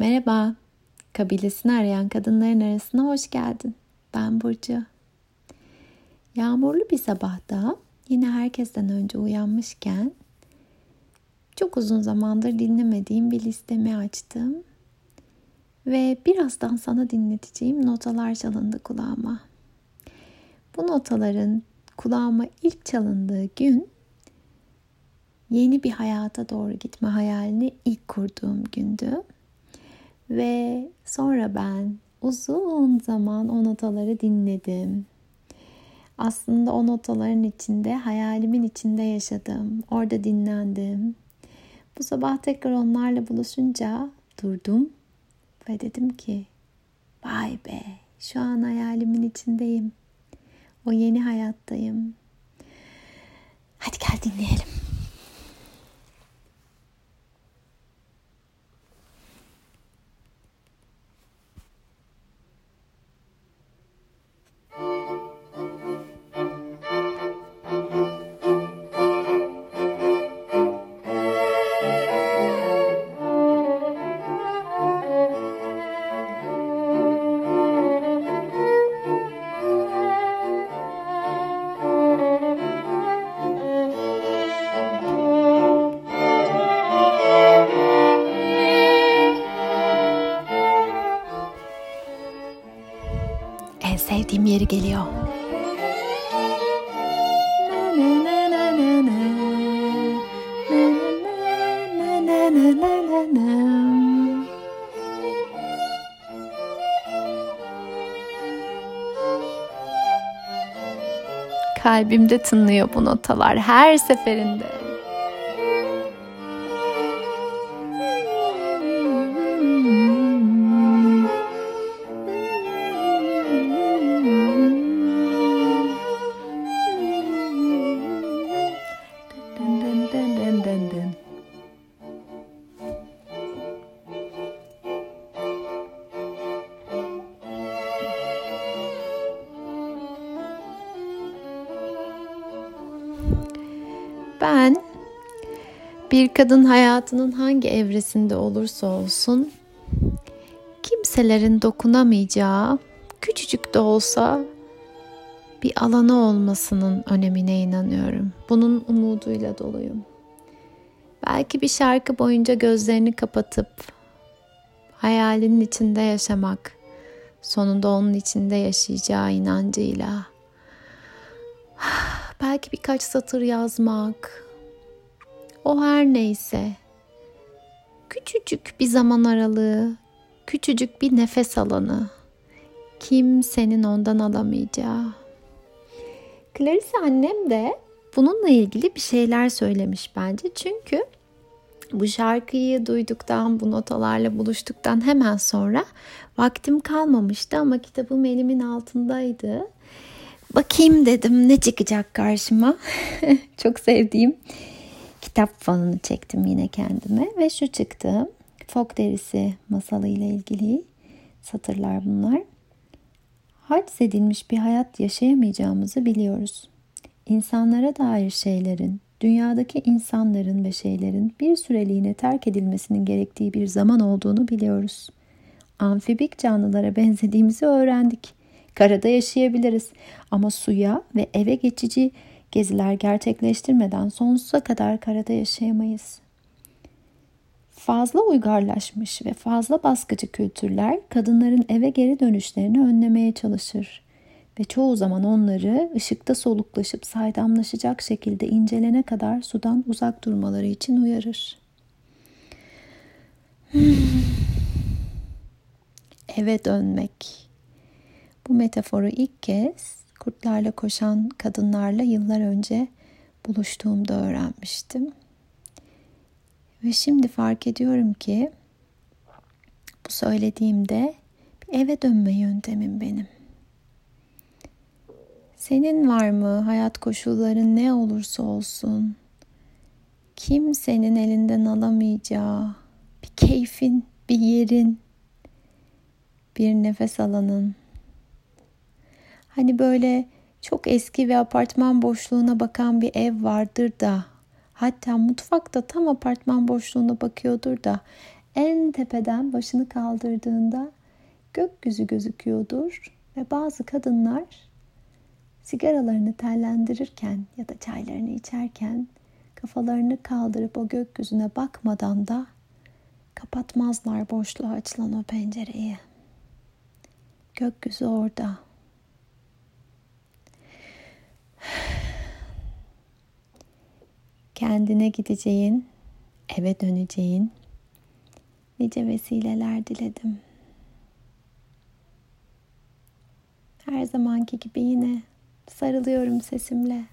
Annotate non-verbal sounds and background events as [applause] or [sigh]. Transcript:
Merhaba, kabilesini arayan kadınların arasına hoş geldin. Ben Burcu. Yağmurlu bir sabahta yine herkesten önce uyanmışken çok uzun zamandır dinlemediğim bir listemi açtım. Ve birazdan sana dinleteceğim notalar çalındı kulağıma. Bu notaların kulağıma ilk çalındığı gün yeni bir hayata doğru gitme hayalini ilk kurduğum gündü. Ve sonra ben uzun zaman o notaları dinledim. Aslında o notaların içinde, hayalimin içinde yaşadım. Orada dinlendim. Bu sabah tekrar onlarla buluşunca durdum ve dedim ki vay be şu an hayalimin içindeyim. O yeni hayattayım. Hadi gel dinleyelim. Yeri geliyor. Kalbimde tınlıyor bu notalar her seferinde. Ben bir kadın hayatının hangi evresinde olursa olsun kimselerin dokunamayacağı küçücük de olsa bir alanı olmasının önemine inanıyorum. Bunun umuduyla doluyum. Belki bir şarkı boyunca gözlerini kapatıp hayalinin içinde yaşamak, sonunda onun içinde yaşayacağı inancıyla [sighs] belki birkaç satır yazmak. O her neyse. Küçücük bir zaman aralığı, küçücük bir nefes alanı. Kimsenin ondan alamayacağı. Clarice annem de bununla ilgili bir şeyler söylemiş bence. Çünkü bu şarkıyı duyduktan, bu notalarla buluştuktan hemen sonra vaktim kalmamıştı ama kitabım elimin altındaydı. Bakayım dedim ne çıkacak karşıma. [laughs] Çok sevdiğim kitap fanını çektim yine kendime ve şu çıktı. Fok derisi masalı ile ilgili satırlar bunlar. Hadsedilmiş bir hayat yaşayamayacağımızı biliyoruz. İnsanlara dair şeylerin, dünyadaki insanların ve şeylerin bir süreliğine terk edilmesinin gerektiği bir zaman olduğunu biliyoruz. Amfibik canlılara benzediğimizi öğrendik. Karada yaşayabiliriz ama suya ve eve geçici geziler gerçekleştirmeden sonsuza kadar karada yaşayamayız. Fazla uygarlaşmış ve fazla baskıcı kültürler kadınların eve geri dönüşlerini önlemeye çalışır ve çoğu zaman onları ışıkta soluklaşıp saydamlaşacak şekilde incelene kadar sudan uzak durmaları için uyarır. Eve dönmek bu metaforu ilk kez kurtlarla koşan kadınlarla yıllar önce buluştuğumda öğrenmiştim. Ve şimdi fark ediyorum ki bu söylediğimde eve dönme yöntemim benim. Senin var mı hayat koşulların ne olursa olsun kimsenin elinden alamayacağı bir keyfin, bir yerin, bir nefes alanın, Hani böyle çok eski ve apartman boşluğuna bakan bir ev vardır da hatta mutfakta tam apartman boşluğuna bakıyordur da en tepeden başını kaldırdığında gökyüzü gözüküyordur ve bazı kadınlar sigaralarını tellendirirken ya da çaylarını içerken kafalarını kaldırıp o gökyüzüne bakmadan da kapatmazlar boşluğa açılan o pencereyi. Gökyüzü orada. Kendine gideceğin, eve döneceğin nice vesileler diledim. Her zamanki gibi yine sarılıyorum sesimle.